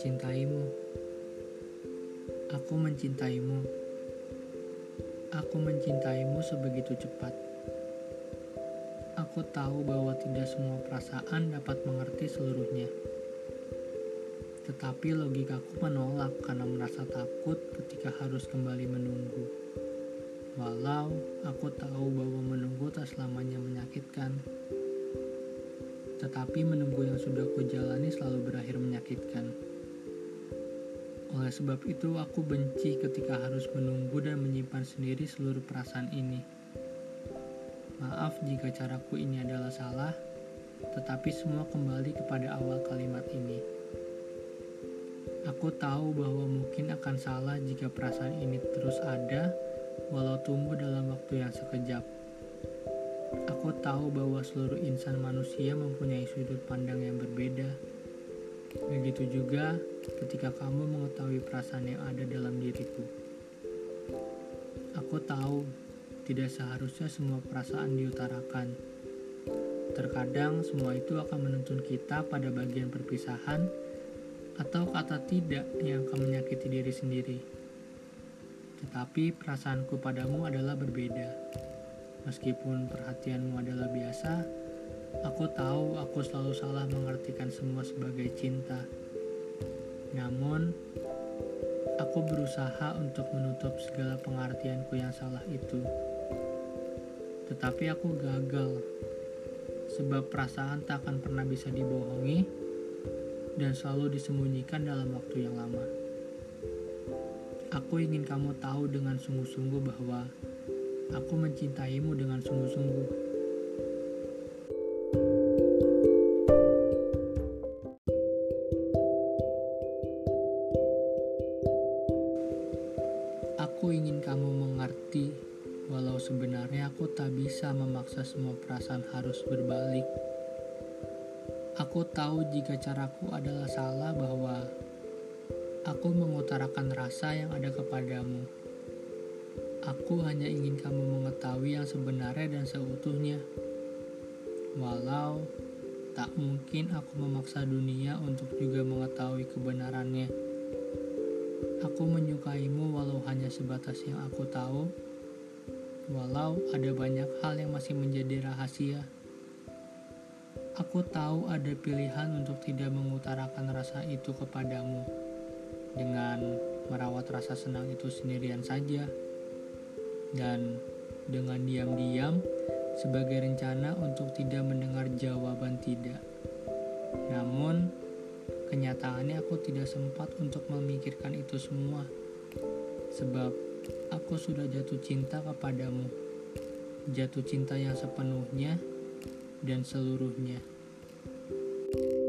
mencintaimu. Aku mencintaimu. Aku mencintaimu sebegitu cepat. Aku tahu bahwa tidak semua perasaan dapat mengerti seluruhnya. Tetapi logikaku menolak karena merasa takut ketika harus kembali menunggu. Walau aku tahu bahwa menunggu tak selamanya menyakitkan. Tetapi menunggu yang sudah kujalani selalu berakhir menyakitkan. Oleh sebab itu, aku benci ketika harus menunggu dan menyimpan sendiri seluruh perasaan ini. Maaf jika caraku ini adalah salah, tetapi semua kembali kepada awal kalimat ini. Aku tahu bahwa mungkin akan salah jika perasaan ini terus ada, walau tumbuh dalam waktu yang sekejap. Aku tahu bahwa seluruh insan manusia mempunyai sudut pandang yang berbeda. Begitu juga ketika kamu mengetahui perasaan yang ada dalam diriku. Aku tahu tidak seharusnya semua perasaan diutarakan. Terkadang semua itu akan menuntun kita pada bagian perpisahan atau kata tidak yang akan menyakiti diri sendiri. Tetapi perasaanku padamu adalah berbeda. Meskipun perhatianmu adalah biasa, aku tahu aku selalu salah mengartikan semua sebagai cinta. Namun, aku berusaha untuk menutup segala pengertianku yang salah itu. Tetapi aku gagal, sebab perasaan tak akan pernah bisa dibohongi dan selalu disembunyikan dalam waktu yang lama. Aku ingin kamu tahu dengan sungguh-sungguh bahwa Aku mencintaimu dengan sungguh-sungguh. Aku ingin kamu mengerti, walau sebenarnya aku tak bisa memaksa semua perasaan harus berbalik. Aku tahu jika caraku adalah salah bahwa aku mengutarakan rasa yang ada kepadamu Aku hanya ingin kamu mengetahui yang sebenarnya dan seutuhnya. Walau tak mungkin aku memaksa dunia untuk juga mengetahui kebenarannya. Aku menyukaimu walau hanya sebatas yang aku tahu. Walau ada banyak hal yang masih menjadi rahasia. Aku tahu ada pilihan untuk tidak mengutarakan rasa itu kepadamu dengan merawat rasa senang itu sendirian saja dan dengan diam-diam sebagai rencana untuk tidak mendengar jawaban tidak kenyataannya aku tidak sempat untuk memikirkan itu semua. Sebab aku sudah jatuh cinta kepadamu. Jatuh cinta yang sepenuhnya dan seluruhnya. thank you